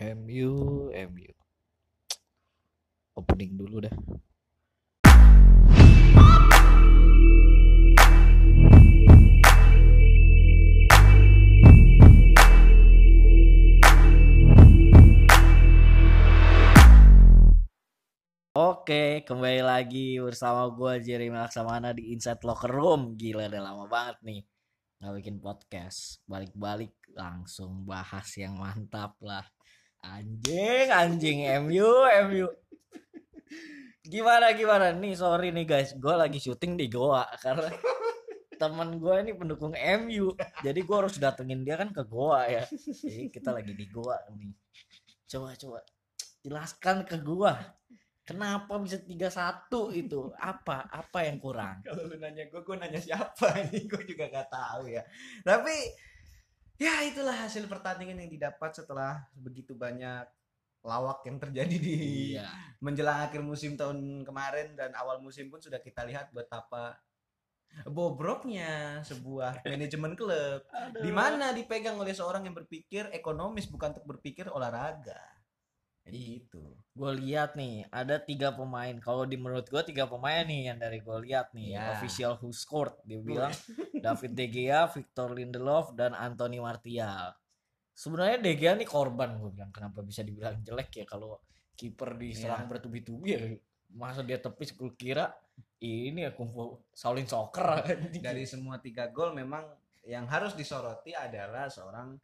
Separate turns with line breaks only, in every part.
MU, MU. Opening dulu dah. Oke, kembali lagi bersama gue Jeremy Laksamana di Inside Locker Room. Gila, udah lama banget nih nggak bikin podcast. Balik-balik langsung bahas yang mantap lah. Anjing, anjing MU, MU. Gimana gimana nih? Sorry nih guys, gue lagi syuting di Goa karena teman gue ini pendukung MU. Jadi gue harus datengin dia kan ke Goa ya. Jadi kita lagi di Goa nih. Coba coba jelaskan ke gue Kenapa bisa 3-1 itu? Apa? Apa yang kurang?
Kalau lu nanya gue, gue nanya siapa ini gue juga gak tahu ya. Tapi ya itulah hasil pertandingan yang didapat setelah begitu banyak lawak yang terjadi di
Iya.
menjelang akhir musim tahun kemarin dan awal musim pun sudah kita lihat betapa bobroknya sebuah manajemen klub di mana dipegang oleh seorang yang berpikir ekonomis bukan untuk berpikir olahraga. Jadi gitu.
Gue lihat nih ada tiga pemain. Kalau di menurut gue tiga pemain nih yang dari gue lihat nih
Ya.
official who scored. Dia bilang David De Gea, Victor Lindelof dan Anthony Martial. Sebenarnya De Gea nih korban gue bilang kenapa bisa dibilang jelek ya kalau kiper diserang
Ya.
bertubi-tubi ya masa dia tepis gue kira ini ya Shaolin Soccer
Dari semua tiga gol memang yang harus disoroti adalah seorang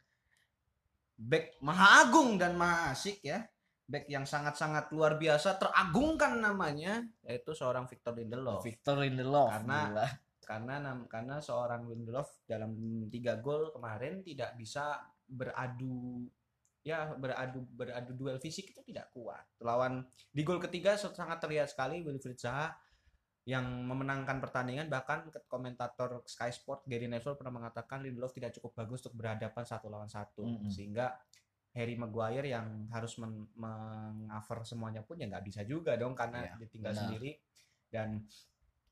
back maha agung dan maha asik ya. Back yang sangat-sangat luar biasa teragungkan namanya yaitu seorang Victor Lindelof.
Victor Lindelof
Karena-
gila.
karena karena seorang Lindelof dalam tiga gol kemarin tidak bisa beradu ya beradu beradu duel fisik itu tidak kuat lawan di gol ketiga sangat terlihat sekali Wilfried Zaha yang memenangkan pertandingan bahkan komentator Sky Sport Gary Neville pernah mengatakan Lindelof tidak cukup bagus untuk berhadapan satu lawan satu
Mm-mm.
sehingga Harry Maguire yang harus men- mengcover semuanya pun ya nggak bisa juga dong karena
Iya,
ditinggal
benar.
sendiri dan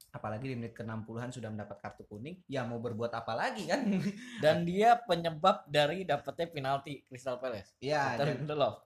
apalagi di menit ke-60-an sudah mendapat kartu kuning ya mau berbuat apa lagi kan
Dan dia penyebab dari dapetnya penalti Crystal Palace.
ya
Lindelof.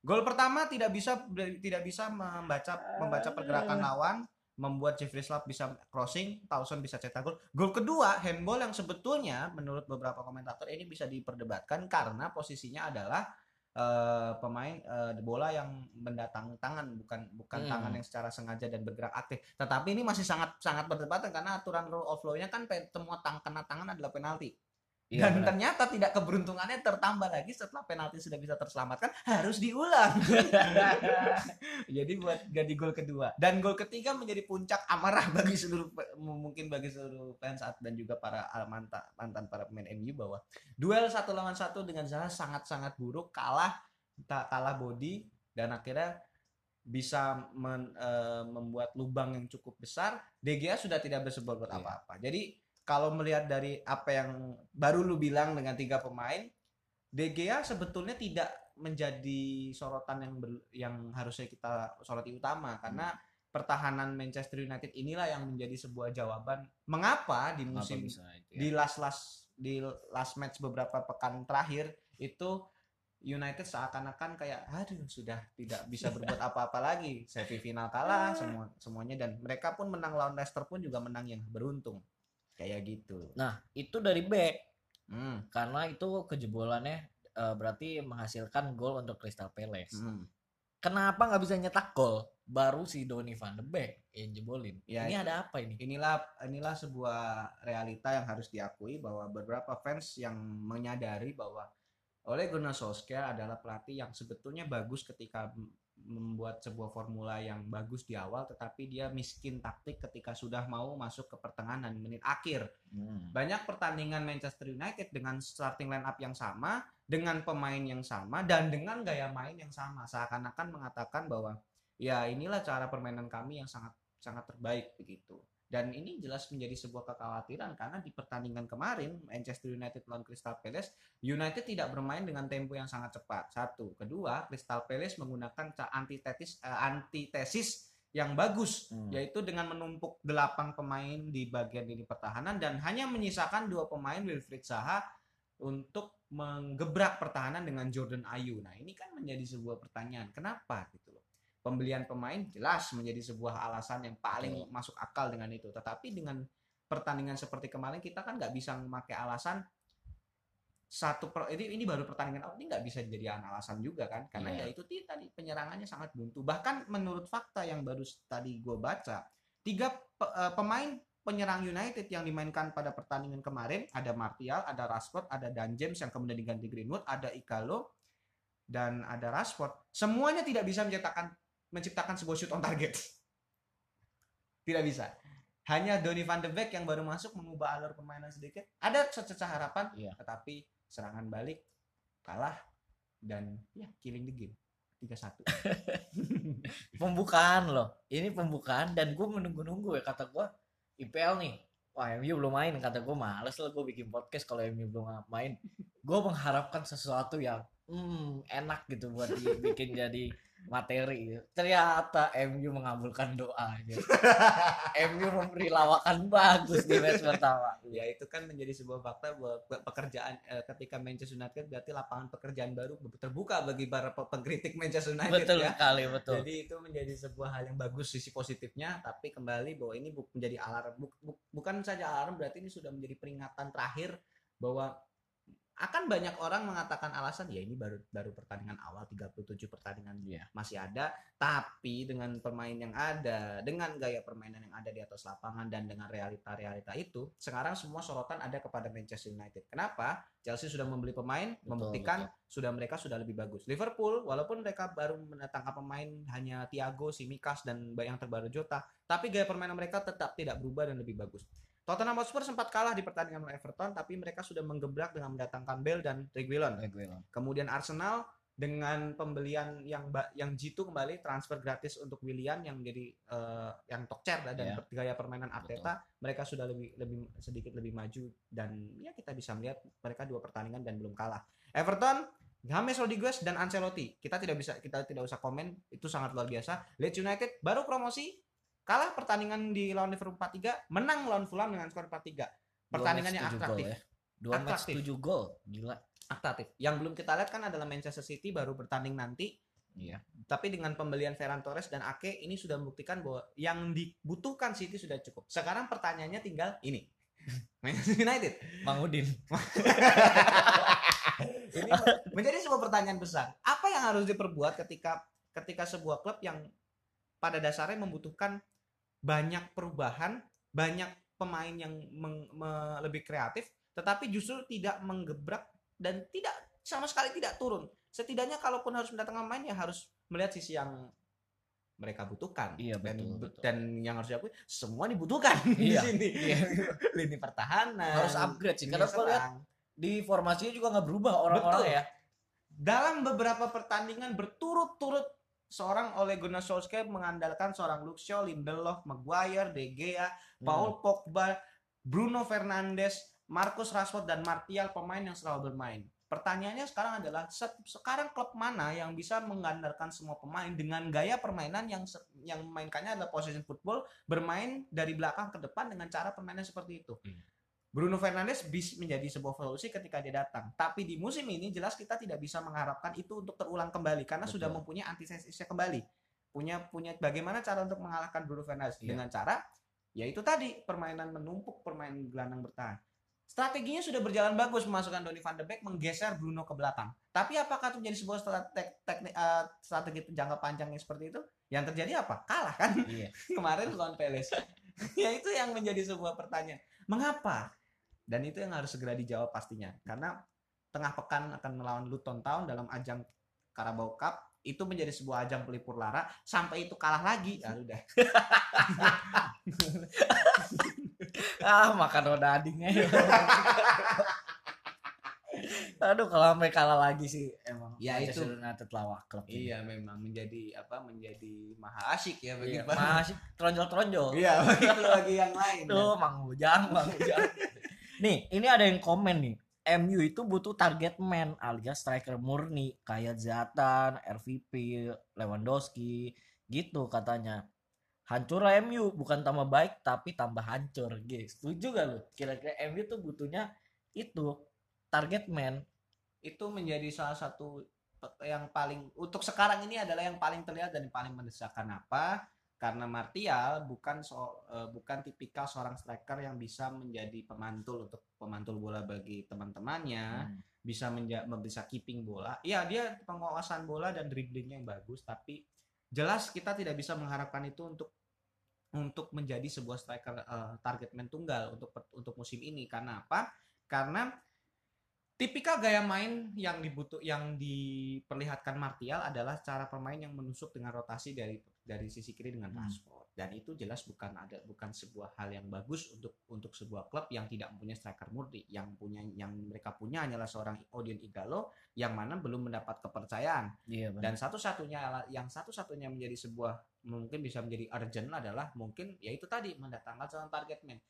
gol pertama tidak bisa tidak bisa membaca membaca pergerakan lawan membuat Jeffrey Slap bisa crossing, Towson bisa cetak gol. Gol kedua handball yang sebetulnya menurut beberapa komentator ini bisa diperdebatkan karena posisinya adalah eh, pemain eh, bola yang mendatang tangan bukan bukan
Hmm.
tangan yang secara sengaja dan bergerak aktif. Tetapi ini masih sangat sangat perdebatan karena aturan rule of law-nya kan semua tang kena tangan adalah penalti.
Iya,
Dan
benar.
ternyata tidak keberuntungannya tertambah lagi setelah penalti sudah bisa terselamatkan harus diulang. Jadi buat jadi gol kedua dan gol ketiga menjadi puncak amarah bagi seluruh mungkin bagi seluruh fans dan juga para mantan mantan para pemain MU bahwa duel satu lawan satu dengan Zaha sangat-sangat buruk kalah tak kalah body dan akhirnya bisa men- eh, membuat lubang yang cukup besar. De Gea sudah tidak bersebuah buat
Iya.
apa-apa. Jadi kalau melihat dari apa yang baru lu bilang dengan tiga pemain, De Gea sebetulnya tidak menjadi sorotan yang ber- yang harusnya kita soroti utama. Karena pertahanan Manchester United inilah yang menjadi sebuah jawaban mengapa di musim
bisa itu ya?
di last last di last match beberapa pekan terakhir itu United seakan-akan kayak aduh sudah tidak bisa berbuat apa-apa lagi. Semifinal kalah semua semuanya. Dan mereka pun menang lawan Leicester pun juga menang yang beruntung kayak gitu
Nah, itu dari back
hmm.
karena itu kejebolannya eh, berarti menghasilkan gol untuk Crystal Palace.
Hmm.
Kenapa nggak bisa nyetak gol? Baru si Donny van de Beek yang jebolin.
Ya,
ini ada apa ini?
inilah inilah sebuah realita yang harus diakui bahwa beberapa fans yang menyadari bahwa Ole Gunnar Solskjaer adalah pelatih yang sebetulnya bagus ketika membuat sebuah formula yang bagus di awal tetapi dia miskin taktik ketika sudah mau masuk ke pertengahan dan menit akhir.
Hmm.
Banyak pertandingan Manchester United dengan starting line up yang sama, dengan pemain yang sama dan dengan gaya main yang sama. Seakan-akan mengatakan bahwa ya inilah cara permainan kami yang sangat sangat terbaik begitu. Dan ini jelas menjadi sebuah kekhawatiran karena di pertandingan kemarin Manchester United lawan Crystal Palace, United tidak bermain dengan tempo yang sangat cepat. Satu, kedua, Crystal Palace menggunakan antitesis eh, antitesis yang bagus
Hmm.
yaitu dengan menumpuk delapan pemain di bagian lini pertahanan dan hanya menyisakan dua pemain Wilfried Zaha untuk menggebrak pertahanan dengan Jordan Ayew. Nah, ini kan menjadi sebuah pertanyaan. Kenapa? Pembelian pemain jelas menjadi sebuah alasan yang paling
Betul.
masuk akal dengan itu. Tetapi dengan pertandingan seperti kemarin kita kan nggak bisa memakai alasan satu per, ini ini baru pertandingan awal ini nggak bisa jadi alasan juga kan karena
Iya.
ya itu tadi penyerangannya sangat buntu bahkan menurut fakta yang baru tadi gue baca tiga pe- eh, pemain penyerang United yang dimainkan pada pertandingan kemarin ada Martial, ada Rashford, ada Dan James yang kemudian diganti Greenwood, ada Igalo dan ada Rashford. Semuanya tidak bisa menciptakan menciptakan sebuah shoot on target. Tidak bisa. Hanya Donny van de Beek yang baru masuk mengubah alur permainan sedikit. Ada sececah harapan,
Iya.
tetapi serangan balik kalah dan ya killing the game 3-1.
pembukaan loh ini pembukaan dan gue menunggu-nunggu ya kata gue IPL nih wah MU belum main kata gue males lah gue bikin podcast kalau MU belum main gue mengharapkan sesuatu yang hmm, enak gitu buat dibikin jadi materi gitu. ternyata MU mengabulkan doanya MU memberi lawakan bagus di match pertama
ya itu kan menjadi sebuah fakta bahwa pe- pekerjaan eh, ketika Manchester United berarti lapangan pekerjaan baru terbuka bagi para pe- pengkritik Manchester United
betul
ya.
sekali betul
Jadi itu menjadi sebuah hal yang bagus sisi positifnya, tapi kembali bahwa ini bu- menjadi alarm bu- bu- bukan saja alarm berarti ini sudah menjadi peringatan terakhir bahwa akan banyak orang mengatakan alasan ya ini baru baru pertandingan awal 37 pertandingan
Iya.
masih ada tapi dengan pemain yang ada dengan gaya permainan yang ada di atas lapangan dan dengan realita-realita itu sekarang semua sorotan ada kepada Manchester United. Kenapa? Chelsea sudah membeli pemain
Betul,
membuktikan sudah mereka sudah lebih bagus. Liverpool walaupun mereka baru mendatangkan pemain hanya Thiago, Simikas dan yang terbaru Jota, tapi gaya permainan mereka tetap tidak berubah dan lebih bagus. Tottenham Hotspur sempat kalah di pertandingan melawan Everton, tapi mereka sudah menggebrak dengan mendatangkan Bale dan Reguilon. Kemudian Arsenal dengan pembelian yang yang jitu kembali transfer gratis untuk Willian yang menjadi eh, yang tokcer dan
Iya.
gaya permainan Arteta mereka sudah lebih lebih sedikit lebih maju dan ya kita bisa melihat mereka dua pertandingan dan belum kalah. Everton James Rodriguez dan Ancelotti kita tidak bisa kita tidak usah komen itu sangat luar biasa. Leeds United baru promosi kalah pertandingan di lawan Liverpool 4-3 menang lawan Fulham dengan skor 4-3 pertandingan yang atraktif
ya. dua match
Atraktif.
7 gol gila
atraktif yang belum kita lihat kan adalah Manchester City baru bertanding nanti
iya
tapi dengan pembelian Ferran Torres dan Ake ini sudah membuktikan bahwa yang dibutuhkan City sudah cukup. Sekarang pertanyaannya tinggal ini. Manchester United.
Bang Udin
Ini menjadi sebuah pertanyaan besar. Apa yang harus diperbuat ketika ketika sebuah klub yang pada dasarnya membutuhkan banyak perubahan, banyak pemain yang meng- me- lebih kreatif, tetapi justru tidak menggebrak dan tidak sama sekali tidak turun. Setidaknya kalaupun harus mendatangkan pemain ya harus melihat sisi yang mereka butuhkan.
Iya,
dan,
betul, betul.
dan yang harus diakui semua dibutuhkan
Iya,
di sini.
iya.
Lini pertahanan
harus upgrade sih karena gue lihat di formasinya juga nggak berubah orang-orang ya
dalam beberapa pertandingan berturut-turut seorang Ole Gunnar Solskjaer mengandalkan seorang Luke Shaw, Lindelof, Maguire, De Gea,
Hmm.
Paul Pogba, Bruno Fernandes, Marcus Rashford dan Martial pemain yang selalu bermain. Pertanyaannya sekarang adalah se- sekarang klub mana yang bisa mengandalkan semua pemain dengan gaya permainan yang yang memainkannya adalah possession football, bermain dari belakang ke depan dengan cara permainan seperti itu.
Hmm.
Bruno Fernandes bisa menjadi sebuah solusi ketika dia datang. Tapi di musim ini jelas kita tidak bisa mengharapkan itu untuk terulang kembali karena
Betul.
sudah mempunyai antisesisnya kembali. Punya punya bagaimana cara untuk mengalahkan Bruno Fernandes
Iya.
dengan cara yaitu tadi permainan menumpuk, permainan gelandang bertahan. Strateginya sudah berjalan bagus memasukkan Donny van de Beek menggeser Bruno ke belakang. Tapi apakah itu menjadi sebuah strategi, teknik, eh, strategi jangka panjang yang seperti itu? Yang terjadi apa? Kalah kan?
iya
kemarin lawan Palace. ya itu yang menjadi sebuah pertanyaan. Mengapa? Dan itu yang harus segera dijawab pastinya. Karena tengah pekan akan melawan Luton Town dalam ajang Carabao Cup itu menjadi sebuah ajang pelipur lara sampai itu kalah lagi ya udah
ah makan roda adingnya aduh kalau sampai kalah lagi sih emang
Ya, itu.
United lawak klub ini.
iya memang menjadi apa menjadi maha asyik ya bagi
Iya,
para-
masih tronjol-tronjol
iya bagi bagi yang lain
Tuh, Mang Ujang, Mang Ujang. Nih, ini ada yang komen nih. MU itu butuh target man alias striker murni kayak Zlatan, RVP, Lewandowski gitu katanya. Hancur MU bukan tambah baik tapi tambah hancur. Gitu. Setuju gak lu? Kira-kira MU tuh butuhnya itu target man.
itu menjadi salah satu yang paling untuk sekarang ini adalah yang paling terlihat dan paling mendesak kenapa karena Martial bukan so, eh, bukan tipikal seorang striker yang bisa menjadi pemantul untuk pemantul bola bagi teman-temannya
Hmm.
bisa menja bisa keeping bola. Iya, dia penguasaan bola dan dribblingnya yang bagus, tapi jelas kita tidak bisa mengharapkan itu untuk untuk menjadi sebuah striker eh, target man tunggal untuk untuk musim ini. Karena apa? Karena tipikal gaya main yang dibutuh yang diperlihatkan Martial adalah cara pemain yang menusuk dengan rotasi dari dari sisi kiri dengan
Hmm.
Rashford. Dan itu jelas bukan ada bukan sebuah hal yang bagus untuk untuk sebuah klub yang tidak mempunyai striker murni. Yang punya yang mereka punya hanyalah seorang Odion Igalo yang mana belum mendapat kepercayaan.
Iya.
Dan satu-satunya yang satu-satunya menjadi sebuah mungkin bisa menjadi urgent adalah mungkin yaitu tadi mendatangkan seorang target man.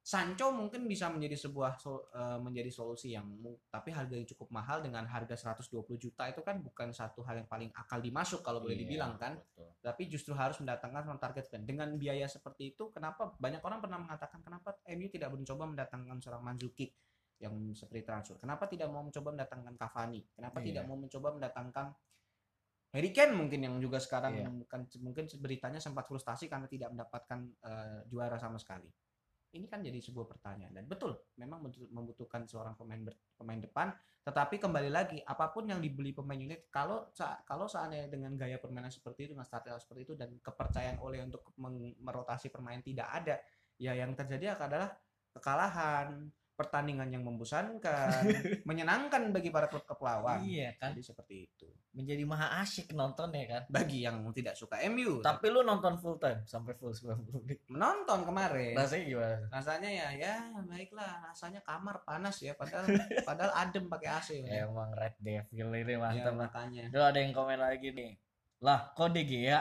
Sancho mungkin bisa menjadi sebuah sol- eh, menjadi solusi yang tapi harganya cukup mahal dengan harga 120 juta itu kan bukan satu hal yang paling akal dimasuk kalau boleh
Iya,
dibilang kan
betul.
tapi justru harus mendatangkan seorang target man dengan biaya seperti itu kenapa banyak orang pernah mengatakan kenapa MU tidak mencoba mendatangkan seorang Mandzukic yang seperti transfer kenapa tidak mau mencoba mendatangkan Cavani kenapa
Iya.
tidak mau mencoba mendatangkan Harry Kane mungkin yang juga sekarang
Iya.
mungkin mungkin beritanya sempat frustasi karena tidak mendapatkan eh, juara sama sekali ini kan jadi sebuah pertanyaan. Dan betul memang membutuh- membutuhkan seorang pemain ber- pemain depan. Tetapi kembali lagi apa pun yang dibeli pemain unit kalau kalau seandainya dengan gaya permainan seperti itu dengan strategi seperti itu dan kepercayaan oleh untuk meng- merotasi permainan tidak ada ya yang terjadi adalah kekalahan pertandingan yang membosankan menyenangkan bagi para klub kepulauan
Iya kan.
jadi seperti itu
Menjadi maha asyik nonton ya kan.
bagi yang tidak suka MU
Tapi lu nonton full time sampai full 90 menit.
menonton kemarin
Rasanya gimana?
rasanya ya ya baiklah rasanya kamar panas ya padahal padahal adem pakai AC ya.
Emang Red Devil ini
Ya,
mantap lah.
makanya
Dulu ada yang komen lagi nih. Lah, kok De Gea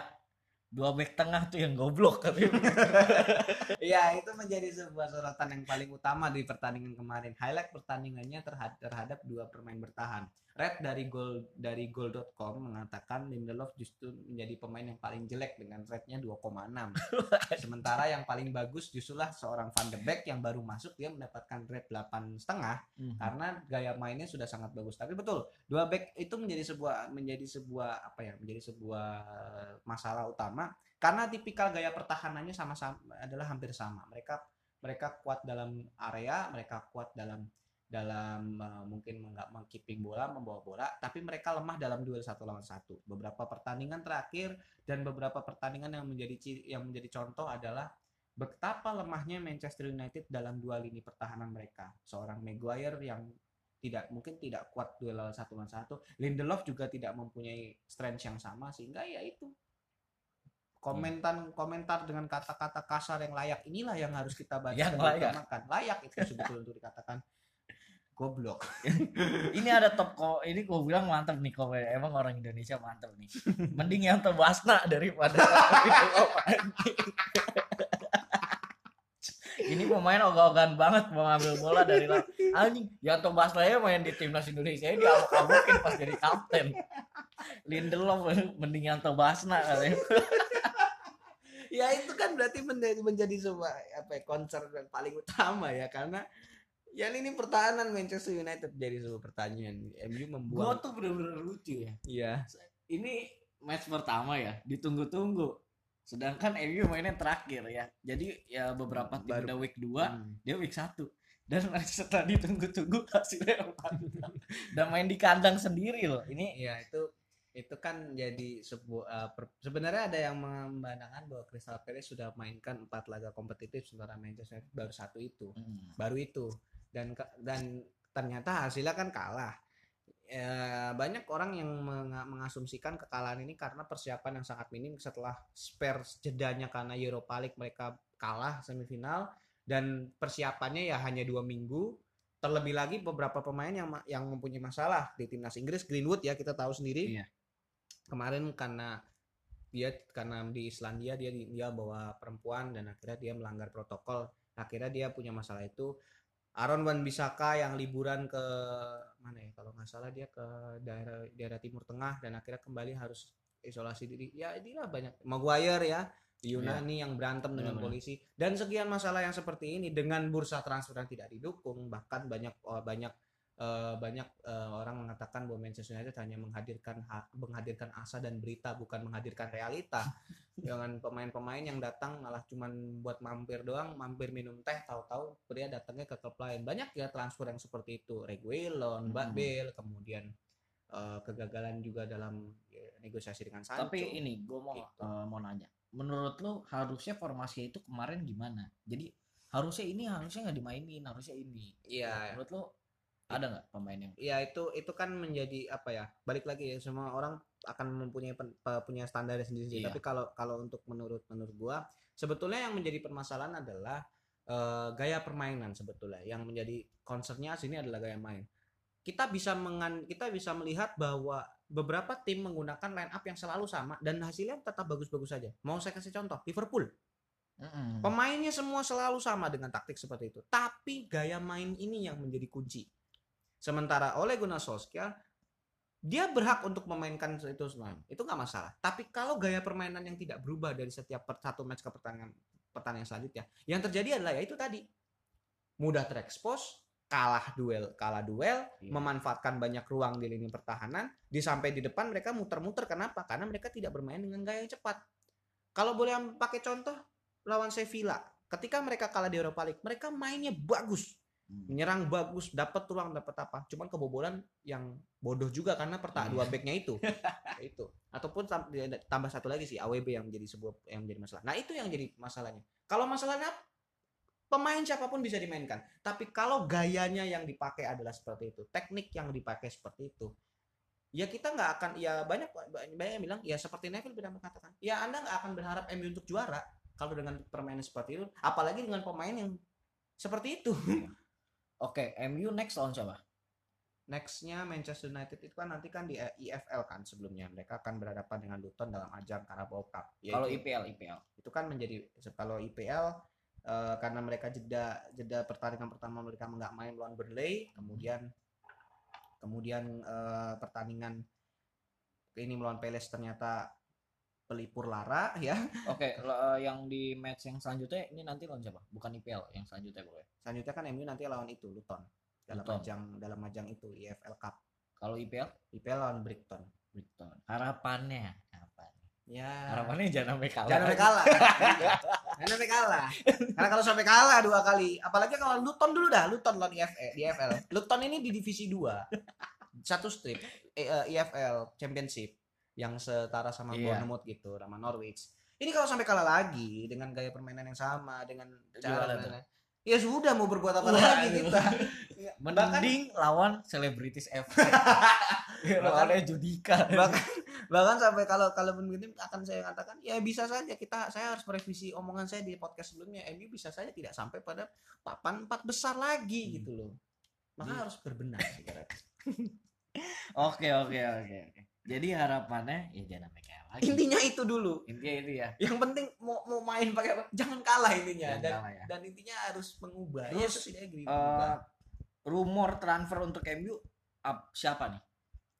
dua back tengah tuh yang goblok katanya.
ya itu menjadi sebuah sorotan yang paling utama di pertandingan kemarin highlight pertandingannya terhadap terhadap dua pemain bertahan Red dari gol dari goal.com mengatakan Lindelof justru menjadi pemain yang paling jelek dengan rate-nya 2,6 sementara yang paling bagus justrulah seorang Van de Beek yang baru masuk dia mendapatkan rate 8 setengah
Hmm.
karena gaya mainnya sudah sangat bagus. Tapi betul, dua back itu menjadi sebuah menjadi sebuah apa ya? Menjadi sebuah masalah utama karena tipikal gaya pertahanannya sama-sama adalah hampir sama. Mereka mereka kuat dalam area, mereka kuat dalam dalam uh, mungkin nggak mengkeeping bola, membawa bola, tapi mereka lemah dalam duel satu lawan satu. Beberapa pertandingan terakhir dan beberapa pertandingan yang menjadi yang menjadi contoh adalah betapa lemahnya Manchester United dalam dua lini pertahanan mereka. Seorang Maguire yang tidak mungkin tidak kuat duel lawan satu lawan satu. Lindelof juga tidak mempunyai strength yang sama sehingga ya itu komentar komentar dengan kata-kata kasar yang layak inilah yang harus kita baca
Yang
dan
layak.
utamakan. layak itu sebetulnya untuk dikatakan goblok.
Ini ada top ko ini gue bilang mantap nih komen emang orang Indonesia mantap nih. Mending yang Basna daripada ini pemain ogah-ogahan banget mau ngambil bola dari lawan anjing Yanto Basna ya main di timnas Indonesia dia diamuk-amukin pas jadi kapten. Lindelof mending Yanto Basna katanya
ya itu kan berarti menjadi, menjadi sebuah apa ya, concern yang paling utama ya karena ya ini pertahanan Manchester United jadi sebuah pertanyaan MU
gue
membuang
tuh bener-bener lucu ya.
Iya.
Ini match pertama ya ditunggu-tunggu. Sedangkan MU mainnya terakhir ya. Jadi ya beberapa tim
Baru-
udah week 2
Hmm.
dia week 1 dan setelah ditunggu-tunggu hasilnya empat. Dan main di kandang sendiri loh. Ini
Iya itu itu kan jadi sebuah uh, per- sebenarnya ada yang memandangkan bahwa Crystal Palace sudah mainkan empat laga kompetitif sementara Manchester United baru satu itu.
Hmm,
baru itu dan dan ternyata hasilnya kan kalah. Ya, banyak orang yang menga- mengasumsikan kekalahan ini karena persiapan yang sangat minim setelah Spurs jedanya karena Europa League mereka kalah semifinal. Dan persiapannya ya hanya dua minggu. Terlebih lagi beberapa pemain yang yang mempunyai masalah di timnas Inggris. Greenwood ya kita tahu sendiri.
Iya.
kemarin karena dia karena di Islandia dia dia bawa perempuan dan akhirnya dia melanggar protokol. Akhirnya dia punya masalah itu Aaron Wan Bisaka yang liburan ke mana ya? Kalau nggak salah dia ke daerah daerah Timur Tengah dan akhirnya kembali harus isolasi diri. Ya inilah banyak. Maguire ya di Yunani yang berantem dengan
Benar-benar.
polisi. Dan sekian masalah yang seperti ini dengan bursa transfer yang tidak didukung bahkan banyak oh, banyak eh, banyak eh, orang mengatakan bahwa Manchester United hanya menghadirkan ha- menghadirkan asa dan berita bukan menghadirkan realita dengan pemain-pemain yang datang malah cuman buat mampir doang mampir minum teh tahu-tahu dia datangnya ke klub lain banyak ya transfer yang seperti itu Reguilon,
Hmm.
Bale kemudian eh, kegagalan juga dalam ya, negosiasi dengan Sancho
Tapi ini gue mau
Gitu.
eh, mau nanya. Menurut lu harusnya formasi itu kemarin gimana? Jadi harusnya ini harusnya nggak dimainin, harusnya ini.
Iya.
Menurut lu ada nggak pemain yang
ya itu itu kan menjadi apa ya balik lagi ya semua orang akan mempunyai pen- pe- punya standar sendiri
Iya.
tapi kalau kalau untuk menurut menurut gua sebetulnya yang menjadi permasalahan adalah eh, gaya permainan sebetulnya yang menjadi concernnya sini adalah gaya main kita bisa mengan kita bisa melihat bahwa beberapa tim menggunakan line up yang selalu sama dan hasilnya tetap bagus-bagus saja mau saya kasih contoh Liverpool
Mm-mm.
Pemainnya semua selalu sama dengan taktik seperti itu. Tapi gaya main ini yang menjadi kunci. Sementara Ole Gunnar Solskjaer dia berhak untuk memainkan itu semua. Itu nggak masalah. Tapi kalau gaya permainan yang tidak berubah dari setiap per- satu match ke pertandingan pertandingan selanjutnya, yang terjadi adalah ya itu tadi. Mudah terekspos, kalah duel, kalah duel,
Iya.
memanfaatkan banyak ruang di lini pertahanan, di sampai di depan mereka muter-muter kenapa? Karena mereka tidak bermain dengan gaya yang cepat. Kalau boleh pakai contoh lawan Sevilla, ketika mereka kalah di Europa League, mereka mainnya bagus. Menyerang bagus, dapat ruang, dapat apa? Cuman kebobolan yang bodoh juga karena perta
Iya.
dua backnya itu, itu. Ataupun tam- tambah satu lagi sih AWB yang menjadi sebuah yang menjadi masalah. Nah itu yang jadi masalahnya. Kalau masalahnya pemain siapa pun bisa dimainkan, tapi kalau gayanya yang dipakai adalah seperti itu, teknik yang dipakai seperti itu, ya kita nggak akan ya banyak banyak yang bilang ya seperti Neville pernah mengatakan ya anda nggak akan berharap MU untuk juara kalau dengan permainan seperti itu apalagi dengan pemain yang seperti itu
Oke, MU next lawan siapa?
nextnya Manchester United itu kan nanti kan di EFL kan sebelumnya mereka akan berhadapan dengan Luton dalam ajang Carabao Cup
Kalau IPL, IPL.
itu kan menjadi kalau IPL eh, karena mereka jeda jeda pertandingan pertama mereka nggak main lawan Burnley kemudian kemudian eh, pertandingan ini melawan Palace ternyata pelipur lara ya
Oke, lo- eh, yang di match yang selanjutnya ini nanti lawan siapa? Bukan IPL, yang selanjutnya pokoknya.
selanjutnya kan MU nanti lawan itu Luton dalam
Luton.
ajang dalam ajang itu EFL Cup
Kalau IPL,
IPL lawan Brighton
Brighton. Harapannya apa?
ya
Harapannya jangan sampai kalah.
jangan sampai kalah jangan sampai kalah karena kalau sampai kalah dua kali apalagi kalau Luton dulu dah Luton lawan EFL di EFL Luton ini di divisi 2 satu strip eh, eh, EFL Championship yang setara sama
Iya.
Bournemouth gitu sama Norwich ini kalau sampai kalah lagi dengan gaya permainan yang sama dengan cara
Gimana
permainan- ya sudah mau berbuat apa
Wah,
lagi kita
Mending lawan selebritis F. lawannya Judika.
bahkan bahkan sampai kalau kalau begini akan saya katakan ya bisa saja kita saya harus merevisi omongan saya di podcast sebelumnya MU bisa saja tidak sampai pada papan empat besar lagi
Hmm.
gitu loh maka
Iya.
harus berbenah.
Oke, oke, oke, oke. Jadi harapannya ya jangan sampai kalah lagi.
intinya itu dulu
Intinya itu ya.
yang penting mau mau main pakai apa jangan kalah intinya
Jangan
dan
kalah ya.
dan intinya harus mengubah
Terus,
ya setidaknya
Eh,
berubah.
rumor transfer untuk MU ap- siapa nih?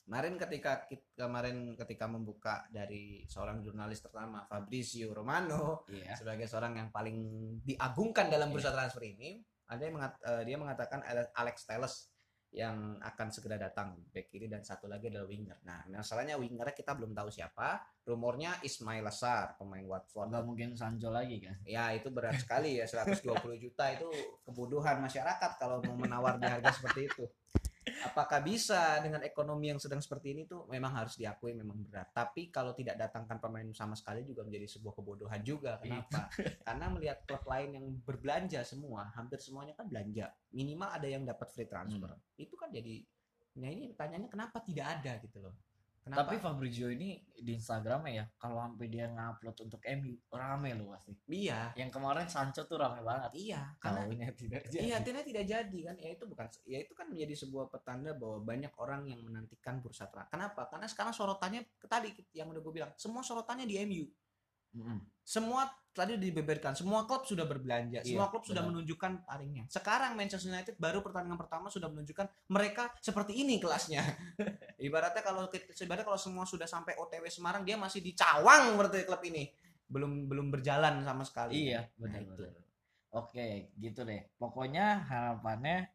kemarin ketika kemarin ketika membuka dari seorang jurnalis terutama Fabrizio Romano
Iya.
sebagai seorang yang paling diagungkan dalam
Iya.
bursa transfer ini ada yang mengat- eh, dia mengatakan Ale- Alex Telles yang akan segera datang back kiri dan satu lagi adalah winger. Nah, masalahnya wingernya kita belum tahu siapa. Rumornya Ismail Lassar, pemain Watford.
Nggak mungkin Sancho lagi kan?
Ya, itu berat sekali ya 120 juta itu kebodohan masyarakat kalau mau menawar di harga seperti itu. Apakah bisa dengan ekonomi yang sedang seperti ini tuh memang harus diakui memang berat. Tapi kalau tidak datangkan pemain sama sekali juga menjadi sebuah kebodohan juga. Kenapa? Karena melihat klub lain yang berbelanja semua, hampir semuanya kan belanja. Minimal ada yang dapat free transfer. Itu kan jadi Nah ini pertanyaannya kenapa tidak ada gitu loh. Kenapa?
Tapi Fabrizio ini di Instagramnya ya, kalau sampai dia ngupload untuk MU rame loh pasti.
iya,
Yang kemarin Sancho tuh rame banget.
iya, karena
Kaunya tidak jadi.
Iya, tidak tidak jadi kan. Ya itu bukan ya itu kan menjadi sebuah petanda bahwa banyak orang yang menantikan bursa transfer. Kenapa? Karena sekarang sorotannya tadi yang udah gue bilang, semua sorotannya di MU. Semua tadi dibeberkan, semua klub sudah berbelanja, semua
Iya,
klub sudah
benar.
menunjukkan taringnya. Sekarang Manchester United baru pertandingan pertama sudah menunjukkan mereka seperti ini kelasnya. ibaratnya kalau ibaratnya kalau semua sudah sampai OTW Semarang, dia masih di cawang berarti klub ini. Belum belum berjalan sama sekali.
Iya,
Nah,
benar
itu.
benar. Oke, gitu deh. Pokoknya harapannya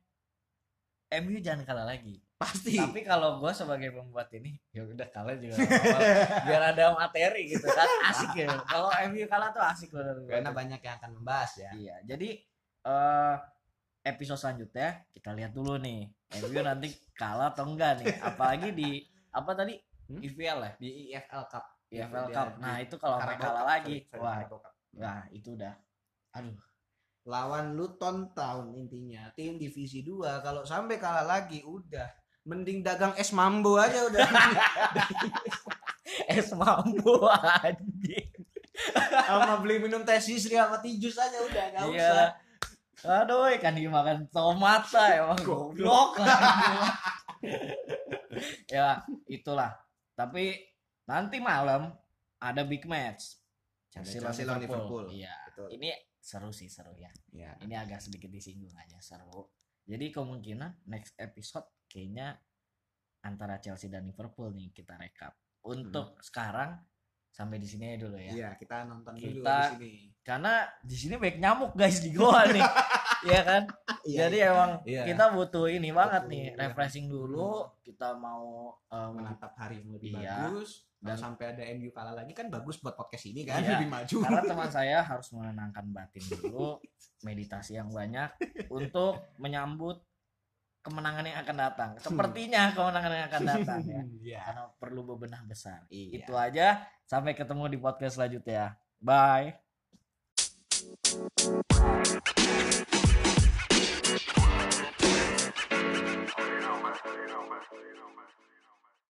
MU jangan kalah lagi.
Pasti.
Tapi kalau gue sebagai pembuat ini, ya udah kalah juga. Biar ada materi gitu kan, asik ya. Kalau MU kalah tuh asik banget.
Karena banyak yang akan membahas ya.
Iya, jadi eh episode selanjutnya kita lihat dulu nih, MU nanti kalah atau enggak nih. Apalagi di apa tadi?
Hmm?
Ya,
Di EFL Cup.
IFL
Dia
Cup.
di
Nah itu kalau
Carabao
kalah
Cup,
lagi,
sorry, sorry,
wah, wah itu udah, aduh.
Lawan Luton Town intinya. Tim divisi 2 kalau sampai kalah lagi udah mending dagang es mambo aja udah.
Es mampu anjing.
sama beli minum teh sisri sama tijus aja udah nggak
Iya.
usah.
Aduh, ikan dimakan tomat lah emang goblok. ya, itulah. Tapi nanti malam ada big match. Chelsea Liverpool.
Liverpool.
Iya.
Betul.
Ini seru sih, seru ya.
Ya.
Ini agak sedikit disinggung aja, seru. Jadi kemungkinan next episode kayaknya antara Chelsea dan Liverpool nih kita rekap. Untuk sekarang sampai di sini aja dulu ya.
Iya, kita nonton dulu
Kita-
di sini.
Karena di sini banyak nyamuk guys di goa nih. Iya kan? Jadi emang
Iya.
kita butuh ini banget
Butuh,
nih,
ya.
refreshing dulu. Kita mau um,
menatap hari yang lebih
Iya.
bagus.
Dan-
Dan sampai ada MU kalah lagi kan bagus buat podcast ini kan
Iya.
lebih maju.
karena teman saya harus menenangkan batin dulu, meditasi yang banyak untuk menyambut kemenangan yang akan datang. Sepertinya kemenangan yang akan datang ya.
Iya.
Karena perlu bebenah besar.
Iya.
Itu aja. Sampai ketemu di podcast selanjutnya. Bye.